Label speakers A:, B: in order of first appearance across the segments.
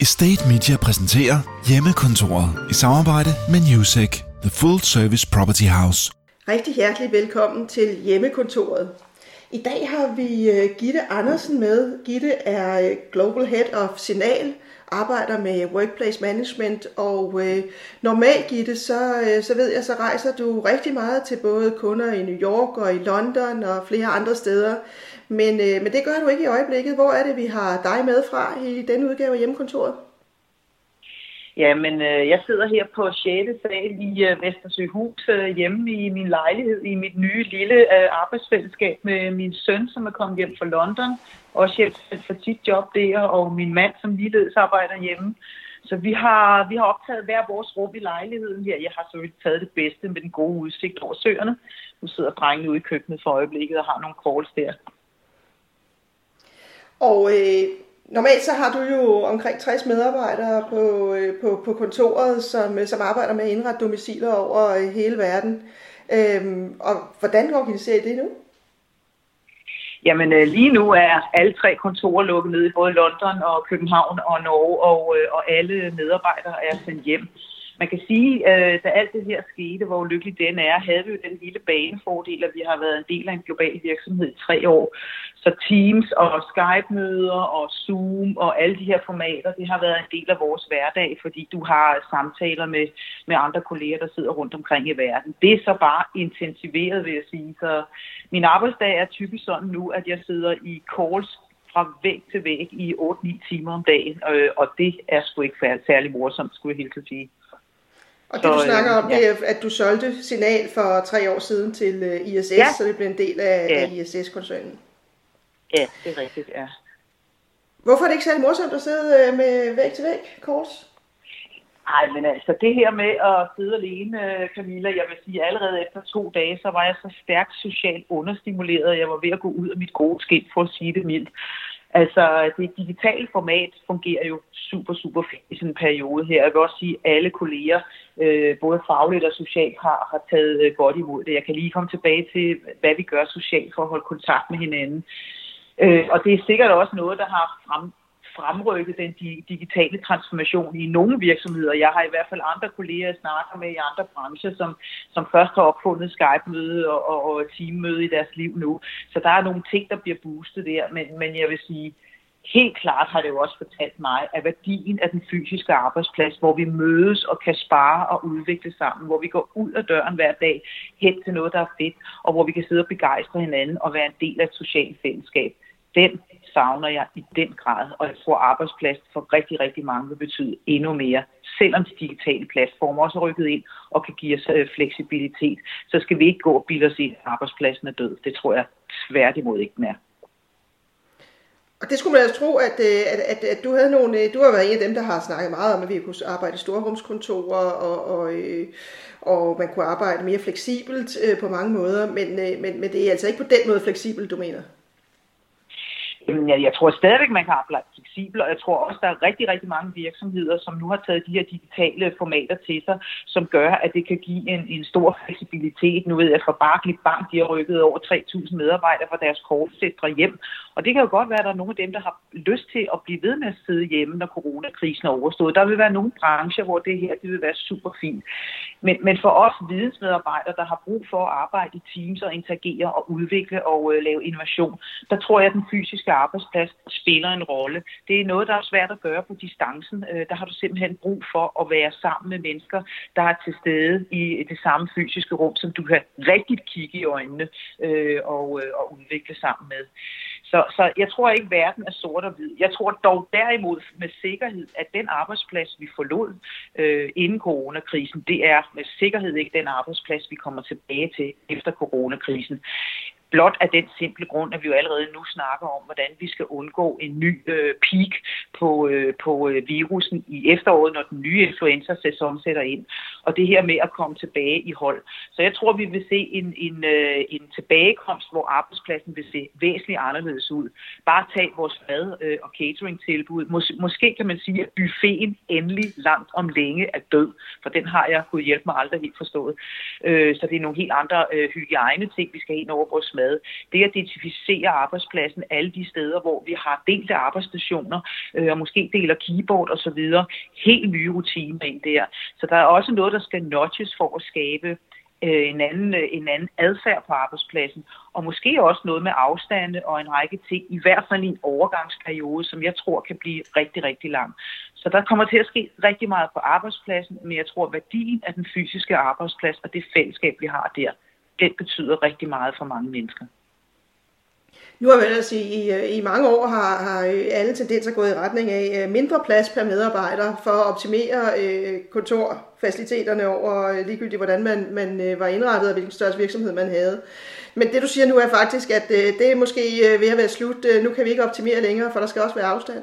A: Estate Media præsenterer Hjemmekontoret i samarbejde med Newsec, The Full Service Property House.
B: Rigtig hjertelig velkommen til Hjemmekontoret. I dag har vi øh, Gitte Andersen med. Gitte er øh, Global Head of Signal, arbejder med Workplace Management, og øh, normalt, Gitte, så, øh, så ved jeg, så rejser du rigtig meget til både kunder i New York og i London og flere andre steder. Men, øh, men det gør du ikke i øjeblikket. Hvor er det, vi har dig med fra i denne udgave af Hjemmekontoret?
C: Jamen, øh, jeg sidder her på 6. sal i øh, Vestersøhus øh, hjemme i min lejlighed i mit nye lille øh, arbejdsfællesskab med min søn, som er kommet hjem fra London. Også hjem for sit job der, og min mand, som ligeledes arbejder hjemme. Så vi har, vi har optaget hver vores rum i lejligheden her. Jeg har selvfølgelig taget det bedste med den gode udsigt over søerne. Nu sidder drengene ude i køkkenet for øjeblikket og har nogle calls der.
B: Og øh, normalt så har du jo omkring 60 medarbejdere på, øh, på, på kontoret, som, øh, som arbejder med at indrette domiciler over øh, hele verden. Øh, og hvordan organiserer I det nu?
C: Jamen øh, lige nu er alle tre kontorer lukket ned i både London og København og Norge, og, og alle medarbejdere er sendt hjem man kan sige, at øh, da alt det her skete, hvor ulykkelig den er, havde vi jo den lille banefordel, at vi har været en del af en global virksomhed i tre år. Så Teams og Skype-møder og Zoom og alle de her formater, det har været en del af vores hverdag, fordi du har samtaler med, med andre kolleger, der sidder rundt omkring i verden. Det er så bare intensiveret, vil jeg sige. Så min arbejdsdag er typisk sådan nu, at jeg sidder i calls fra væg til væg i 8-9 timer om dagen, øh, og det er sgu ikke særlig morsomt, skulle jeg helt sige.
B: Og det du snakker om, ja. det er, at du solgte Signal for tre år siden til uh, ISS, ja. så det blev en del af, ja. af ISS-koncernen.
C: Ja, det er rigtigt, ja.
B: Hvorfor er det ikke særlig morsomt at sidde uh, med væg til væg, Kors?
C: Nej, men altså det her med at sidde alene, øh, Camilla, jeg vil sige, allerede efter to dage, så var jeg så stærkt socialt understimuleret, at jeg var ved at gå ud af mit gode skind, for at sige det mildt. Altså, det digitale format fungerer jo super, super fint i sådan en periode her. Jeg vil også sige, at alle kolleger, øh, både fagligt og socialt, har, har taget øh, godt imod det. Jeg kan lige komme tilbage til, hvad vi gør socialt for at holde kontakt med hinanden. Øh, og det er sikkert også noget, der har frem, fremrykke den digitale transformation i nogle virksomheder. Jeg har i hvert fald andre kolleger, jeg snakker med i andre brancher, som, som først har opfundet Skype-møde og, og, og teammøde i deres liv nu. Så der er nogle ting, der bliver boostet der, men, men jeg vil sige, helt klart har det jo også fortalt mig, at værdien af den fysiske arbejdsplads, hvor vi mødes og kan spare og udvikle sammen, hvor vi går ud af døren hver dag hen til noget, der er fedt, og hvor vi kan sidde og begejstre hinanden og være en del af et socialt fællesskab, den savner jeg i den grad, og jeg tror, arbejdsplads for rigtig, rigtig mange vil betyde endnu mere. Selvom de digitale platformer også er rykket ind og kan give os øh, fleksibilitet, så skal vi ikke gå og bilde os ind, at arbejdspladsen er død. Det tror jeg tværtimod ikke, den er.
B: Og det skulle man altså tro, at, øh, at, at, at du havde nogle, øh, du har været en af dem, der har snakket meget om, at vi kunne arbejde i storrumskontorer, og, og, øh, og man kunne arbejde mere fleksibelt på mange måder, men, men, men det er altså ikke på den måde fleksibelt, du mener?
C: Jamen, jeg, jeg tror stadigvæk, man kan arbejde fleksibelt, og jeg tror også, der er rigtig, rigtig mange virksomheder, som nu har taget de her digitale formater til sig, som gør, at det kan give en, en stor fleksibilitet. Nu ved jeg, fra Barclay Bank, de har rykket over 3.000 medarbejdere fra deres kortsætter hjem, og det kan jo godt være, at der er nogle af dem, der har lyst til at blive ved med at sidde hjemme, når coronakrisen er overstået. Der vil være nogle brancher, hvor det her det vil være super fint. Men, men for os vidensmedarbejdere, der har brug for at arbejde i teams og interagere og udvikle og øh, lave innovation, der tror jeg, at den fysiske arbejdsplads spiller en rolle. Det er noget, der er svært at gøre på distancen. Øh, der har du simpelthen brug for at være sammen med mennesker, der er til stede i det samme fysiske rum, som du kan rigtig kigge i øjnene øh, og, øh, og udvikle sammen med. Så, så jeg tror ikke, verden er sort og hvid. Jeg tror dog derimod med sikkerhed, at den arbejdsplads, vi forlod øh, inden coronakrisen, det er med sikkerhed ikke den arbejdsplads, vi kommer tilbage til efter coronakrisen blot af den simple grund, at vi jo allerede nu snakker om, hvordan vi skal undgå en ny øh, peak på, øh, på øh, virusen i efteråret, når den nye influenza-sæson sætter ind. Og det her med at komme tilbage i hold. Så jeg tror, vi vil se en, en, øh, en tilbagekomst, hvor arbejdspladsen vil se væsentligt anderledes ud. Bare tag vores mad- øh, og catering-tilbud. Mås- måske kan man sige, at buffeten endelig langt om længe er død, for den har jeg, kunne hjælpe mig aldrig helt forstået. Øh, så det er nogle helt andre øh, hygiejne-ting, vi skal ind over vores mad. Det at identificere arbejdspladsen alle de steder, hvor vi har delte arbejdsstationer, øh, og måske deler keyboard og så videre. Helt nye rutiner ind der. Så der er også noget, der skal notches for at skabe øh, en anden, øh, en anden adfærd på arbejdspladsen, og måske også noget med afstande og en række ting, i hvert fald i en overgangsperiode, som jeg tror kan blive rigtig, rigtig lang. Så der kommer til at ske rigtig meget på arbejdspladsen, men jeg tror, at værdien af den fysiske arbejdsplads og det fællesskab, vi har der, den betyder rigtig meget for mange mennesker.
B: Nu har man sige, i, i mange år har, har alle tendenser gået i retning af øh, mindre plads per medarbejder for at optimere øh, kontorfaciliteterne over øh, ligegyldigt, hvordan man, man øh, var indrettet og hvilken størrelse virksomhed man havde. Men det du siger nu er faktisk, at øh, det er måske ved at være slut. Nu kan vi ikke optimere længere, for der skal også være afstand.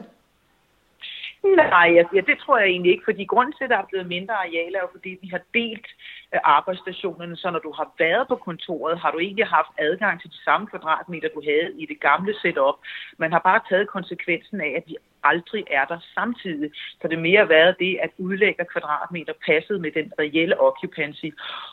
C: Nej, ja, det tror jeg egentlig ikke, fordi grunden til, at der er blevet mindre arealer, er jo fordi, vi har delt øh, arbejdsstationerne, så når du har været på kontoret, har du ikke haft adgang til de samme kvadratmeter, du havde i det gamle setup. Man har bare taget konsekvensen af, at vi aldrig er der samtidig. Så det mere været det, at udlægger kvadratmeter passet med den reelle occupancy.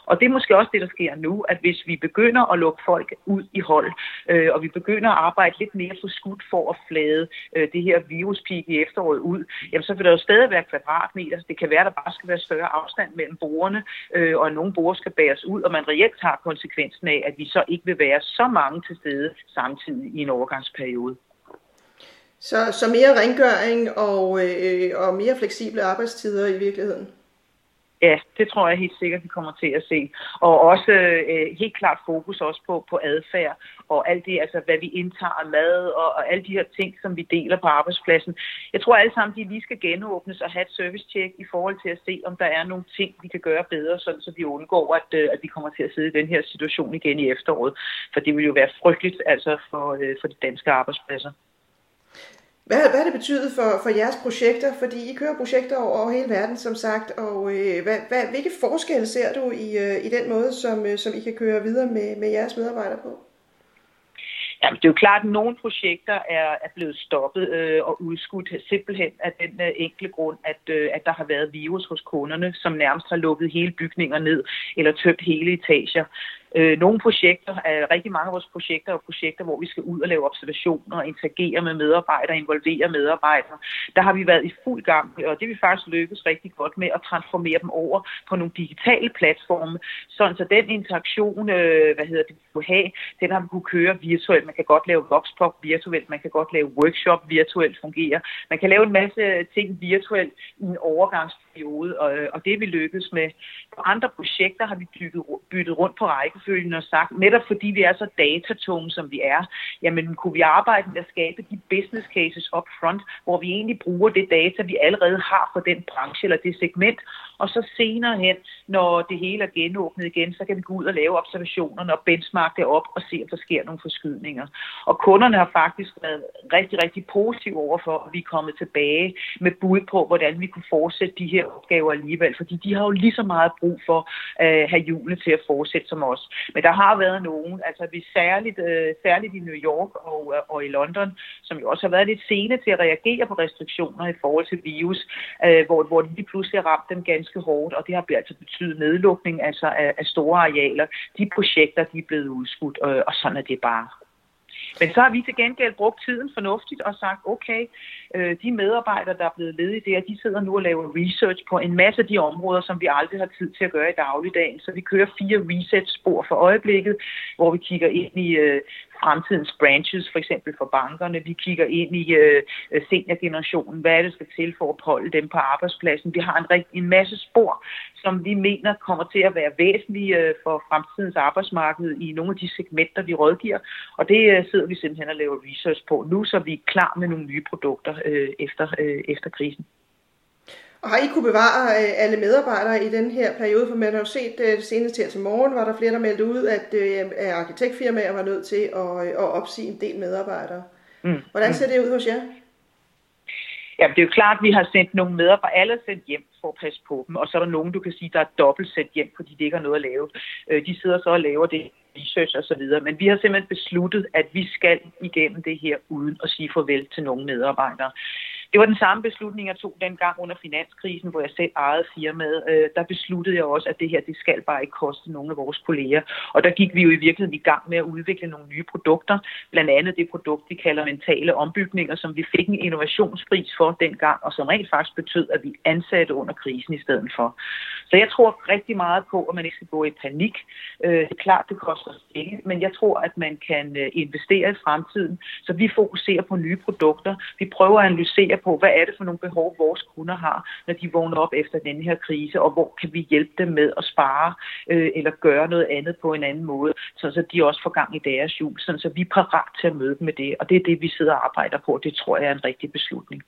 C: Og det er måske også det, der sker nu, at hvis vi begynder at lukke folk ud i hold, øh, og vi begynder at arbejde lidt mere for skudt for at flade øh, det her viruspik i efteråret ud, jamen så vil der jo stadig være kvadratmeter. Det kan være, at der bare skal være større afstand mellem borgerne, øh, og at nogle borger skal bæres ud, og man reelt tager konsekvensen af, at vi så ikke vil være så mange til stede samtidig i en overgangsperiode.
B: Så, så mere rengøring og, øh, og mere fleksible arbejdstider i virkeligheden?
C: Ja, det tror jeg helt sikkert, vi kommer til at se. Og også øh, helt klart fokus også på, på adfærd og alt det, altså hvad vi indtager mad og, og alle de her ting, som vi deler på arbejdspladsen. Jeg tror alle sammen, de lige skal genåbnes og have et service-check i forhold til at se, om der er nogle ting, vi kan gøre bedre, sådan, så vi undgår, at, øh, at vi kommer til at sidde i den her situation igen i efteråret. For det vil jo være frygteligt altså for, øh, for de danske arbejdspladser.
B: Hvad, hvad har det betydet for, for jeres projekter? Fordi I kører projekter over, over hele verden, som sagt. Og øh, hvad, hvad, hvilke forskelle ser du i, øh, i den måde, som, øh, som I kan køre videre med, med jeres medarbejdere på?
C: Jamen, det er jo klart, at nogle projekter er, er blevet stoppet øh, og udskudt simpelthen af den øh, enkle grund, at, øh, at der har været virus hos kunderne, som nærmest har lukket hele bygninger ned eller tømt hele etager. Øh, nogle projekter, er, rigtig mange af vores projekter er projekter, hvor vi skal ud og lave observationer, interagere med medarbejdere, involvere medarbejdere. Der har vi været i fuld gang, og det vi faktisk lykkes rigtig godt med at transformere dem over på nogle digitale platforme, sådan så den interaktion, øh, hvad hedder det, vi kunne have, den har vi kunne køre virtuelt. Man kan godt lave voxpop virtuelt, man kan godt lave workshop virtuelt fungere. Man kan lave en masse ting virtuelt i en overgangsperiode, og, og det vi lykkes med. Andre projekter har vi bygget, byttet rundt på rækkefølgen og sagt, netop fordi vi er så datatunge, som vi er, jamen kunne vi arbejde med at skabe de business cases up front, hvor vi egentlig bruger det data, vi allerede har for den branche eller det segment, og så senere hen, når det hele er genåbnet igen, så kan vi gå ud og lave observationerne og benchmark det op og se, om der sker nogle forskydninger. Og kunderne har faktisk været rigtig, rigtig positive overfor, at vi er kommet tilbage med bud på, hvordan vi kunne fortsætte de her opgaver alligevel, fordi de har jo lige så meget brug for at øh, have julene til at fortsætte som os. Men der har været nogen, altså vi særligt, øh, særligt i New York og, øh, og i London, som jo også har været lidt sene til at reagere på restriktioner i forhold til virus, øh, hvor, hvor de lige pludselig har ramt dem ganske hårdt, og det har altså betydet nedlukning altså af, af store arealer. De projekter, de er blevet udskudt, øh, og sådan er det bare. Men så har vi til gengæld brugt tiden fornuftigt og sagt, okay, øh, de medarbejdere, der er blevet ledige der, de sidder nu og laver research på en masse af de områder, som vi aldrig har tid til at gøre i dagligdagen. Så vi kører fire reset-spor for øjeblikket, hvor vi kigger ind i øh, fremtidens branches, for eksempel for bankerne. Vi kigger ind i øh, øh seniorgenerationen, hvad det skal til for at holde dem på arbejdspladsen. Vi har en, en masse spor, som vi mener kommer til at være væsentlige øh, for fremtidens arbejdsmarked i nogle af de segmenter, vi rådgiver. Og det øh, sidder vi simpelthen og laver research på nu, så vi er klar med nogle nye produkter øh, efter, øh, efter krisen.
B: Og har I kunne bevare øh, alle medarbejdere i den her periode? For man har jo set øh, det seneste her til morgen, var der flere, der meldte ud, at, øh, at arkitektfirmaer var nødt til at, at opsige en del medarbejdere. Mm. Hvordan ser det ud hos jer?
C: Ja, det er jo klart, at vi har sendt nogle medarbejdere, alle sendt hjem for at passe på dem, og så er der nogen, du kan sige, der er dobbelt sendt hjem, fordi de ikke har noget at lave. De sidder så og laver det research og så videre, men vi har simpelthen besluttet, at vi skal igennem det her uden at sige farvel til nogle medarbejdere. Det var den samme beslutning, jeg tog dengang under finanskrisen, hvor jeg selv ejede firmaet. Øh, der besluttede jeg også, at det her det skal bare ikke koste nogen af vores kolleger. Og der gik vi jo i virkeligheden i gang med at udvikle nogle nye produkter. Blandt andet det produkt, vi kalder mentale ombygninger, som vi fik en innovationspris for dengang, og som rent faktisk betød, at vi ansatte under krisen i stedet for. Så jeg tror rigtig meget på, at man ikke skal gå i panik. Øh, det er klart, det koster penge, men jeg tror, at man kan øh, investere i fremtiden. Så vi fokuserer på nye produkter. Vi prøver at analysere på, hvad er det for nogle behov, vores kunder har, når de vågner op efter denne her krise, og hvor kan vi hjælpe dem med at spare øh, eller gøre noget andet på en anden måde, så de også får gang i deres jul, så vi er parat til at møde dem med det. Og det er det, vi sidder og arbejder på. Det tror jeg er en rigtig beslutning.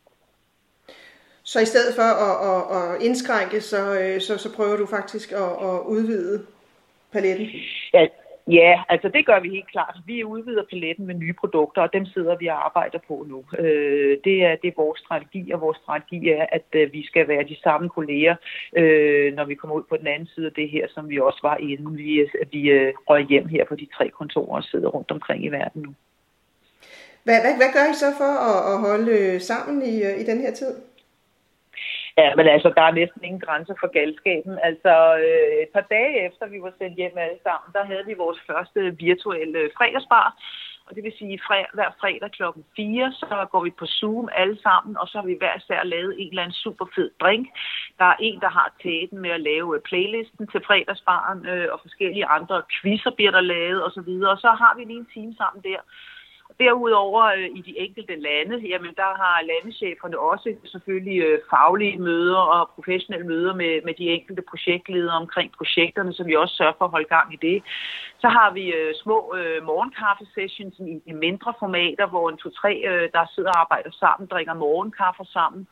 B: Så i stedet for at, at, at indskrænke, så, øh, så, så prøver du faktisk at, at udvide paletten?
C: Ja, Ja, altså det gør vi helt klart. Vi udvider paletten med nye produkter, og dem sidder vi og arbejder på nu. Øh, det, er, det er vores strategi, og vores strategi er, at øh, vi skal være de samme kolleger, øh, når vi kommer ud på den anden side af det her, som vi også var inden vi, øh, vi øh, røg hjem her på de tre kontorer og sidder rundt omkring i verden nu.
B: Hvad, hvad, hvad gør I så for at, at holde øh, sammen i, øh, i den her tid?
C: Ja, men altså, der er næsten ingen grænser for galskaben. Altså, øh, et par dage efter vi var sendt hjem alle sammen, der havde vi vores første virtuelle øh, fredagsbar. Og det vil sige, at hver fredag klokken 4, så går vi på Zoom alle sammen, og så har vi hver især lavet en eller anden super fed drink. Der er en, der har tæten med at lave øh, playlisten til fredagsbaren, øh, og forskellige andre quizzer bliver der lavet osv. Og, og så har vi lige en time sammen der, Derudover øh, i de enkelte lande, jamen der har landescheferne også selvfølgelig øh, faglige møder og professionelle møder med, med de enkelte projektledere omkring projekterne, så vi også sørger for at holde gang i det. Så har vi øh, små øh, morgenkaffesessions i, i mindre formater, hvor en to-tre, øh, der sidder og arbejder sammen, drikker morgenkaffe sammen.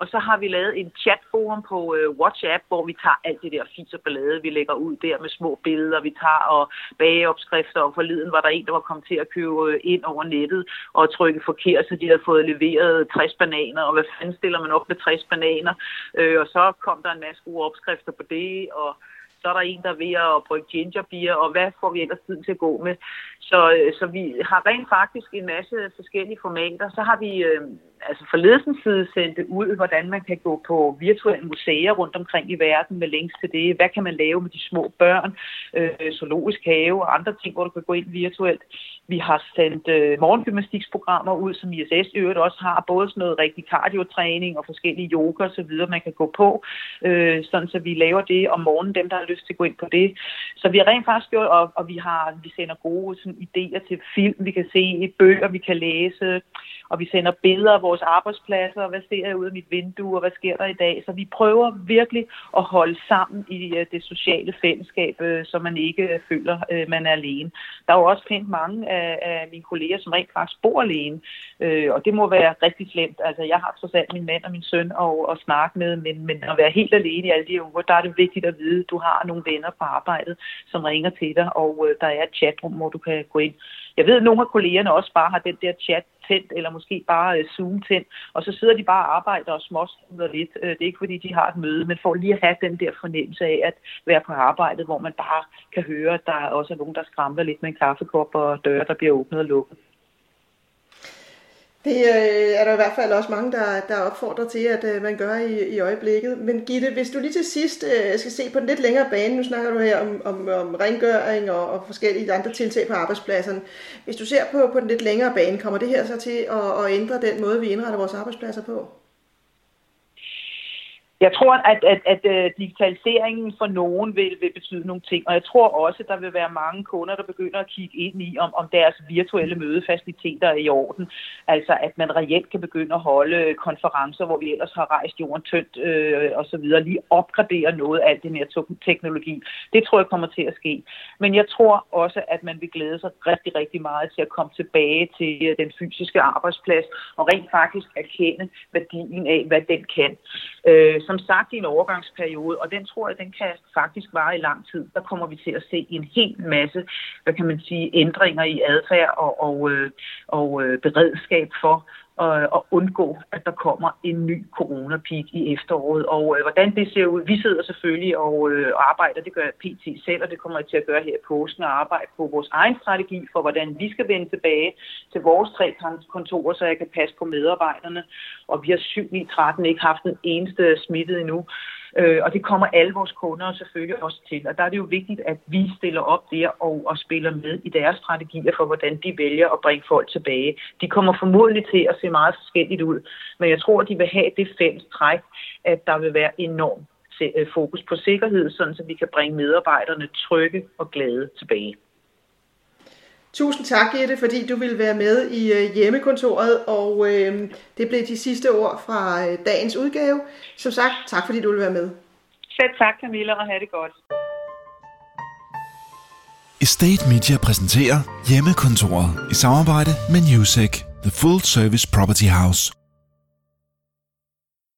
C: Og så har vi lavet en chatforum på øh, WhatsApp, hvor vi tager alt det der fis og ballade, vi lægger ud der med små billeder, vi tager og bageopskrifter, og forleden var der en, der var kommet til at købe øh, ind over nettet og trykke forkert, så de havde fået leveret 60 bananer, og hvad fanden stiller man op med 60 bananer? Øh, og så kom der en masse gode opskrifter på det, og så er der en, der er ved at brygge gingerbier, og hvad får vi ellers tiden til at gå med? Så, øh, så vi har rent faktisk en masse forskellige formater. Så har vi øh, altså fra ledelsens side sendte ud, hvordan man kan gå på virtuelle museer rundt omkring i verden med links til det. Hvad kan man lave med de små børn, øh, zoologisk have og andre ting, hvor du kan gå ind virtuelt. Vi har sendt øh, morgengymnastiksprogrammer ud, som ISS øvrigt også har, både sådan noget rigtig kardiotræning og forskellige yoga og så videre, man kan gå på, øh, sådan så vi laver det om morgenen, dem der har lyst til at gå ind på det. Så vi har rent faktisk gjort, og, og vi har vi sender gode sådan, idéer til film, vi kan se, bøger, vi kan læse, og vi sender billeder af vores arbejdspladser, og hvad ser jeg ud af mit vindue, og hvad sker der i dag. Så vi prøver virkelig at holde sammen i øh, det sociale fællesskab, øh, så man ikke øh, føler, man er alene. Der er jo også kendt mange af, af mine kolleger, som rent faktisk bor alene, og det må være rigtig slemt. Altså, jeg har trods alt min mand og min søn at, at snakke med, men, men at være helt alene i alle de uger, der er det vigtigt at vide, at du har nogle venner på arbejdet, som ringer til dig, og der er et chatrum, hvor du kan gå ind. Jeg ved, at nogle af kollegerne også bare har den der chat tændt, eller måske bare øh, Zoom tændt, og så sidder de bare og arbejder og småskuder lidt. Øh, det er ikke fordi, de har et møde, men for lige at have den der fornemmelse af at være på arbejdet, hvor man bare kan høre, at der også er nogen, der skramler lidt med en kaffekop og døre, der bliver åbnet og lukket.
B: Det øh, er der i hvert fald også mange, der, der opfordrer til, at øh, man gør i, i øjeblikket. Men Gitte, hvis du lige til sidst øh, skal se på den lidt længere bane, nu snakker du her om, om, om rengøring og, og forskellige andre tiltag på arbejdspladserne. Hvis du ser på, på den lidt længere bane, kommer det her så til at, at ændre den måde, vi indretter vores arbejdspladser på?
C: Jeg tror, at, at, at, at digitaliseringen for nogen vil, vil betyde nogle ting, og jeg tror også, at der vil være mange kunder, der begynder at kigge ind i, om, om deres virtuelle mødefaciliteter er i orden. Altså, at man reelt kan begynde at holde konferencer, hvor vi ellers har rejst jorden tyndt øh, og så videre, lige opgradere noget af alt det mere teknologi. Det tror jeg kommer til at ske. Men jeg tror også, at man vil glæde sig rigtig, rigtig meget til at komme tilbage til øh, den fysiske arbejdsplads og rent faktisk erkende værdien af, hvad den kan. Øh, som sagt i en overgangsperiode, og den tror jeg, den kan faktisk vare i lang tid. Der kommer vi til at se en hel masse, hvad kan man sige, ændringer i adfærd og, og, øh, og øh, beredskab for Øh, og, undgå, at der kommer en ny coronapeak i efteråret. Og øh, hvordan det ser ud, vi sidder selvfølgelig og øh, arbejder, det gør jeg PT selv, og det kommer jeg til at gøre her i påsken, og arbejde på vores egen strategi for, hvordan vi skal vende tilbage til vores tre kontorer, så jeg kan passe på medarbejderne. Og vi har 7-9-13 ikke haft en eneste smittet endnu. Øh, og det kommer alle vores kunder selvfølgelig også til. Og der er det jo vigtigt, at vi stiller op der og, og spiller med i deres strategier for, hvordan de vælger at bringe folk tilbage. De kommer formodentlig til at se meget forskelligt ud, men jeg tror, at de vil have det fælles træk, at der vil være enormt øh, fokus på sikkerhed, sådan så vi kan bringe medarbejderne trygge og glade tilbage.
B: Tusind tak, Gitte, fordi du ville være med i øh, hjemmekontoret, og øh, det blev de sidste ord fra øh, dagens udgave. Som sagt, tak fordi du ville være med.
C: Selv tak, Camilla, og have det godt.
A: Estate Media præsenterer Hjemmekontoret i samarbejde med Newsec, The Full Service Property House.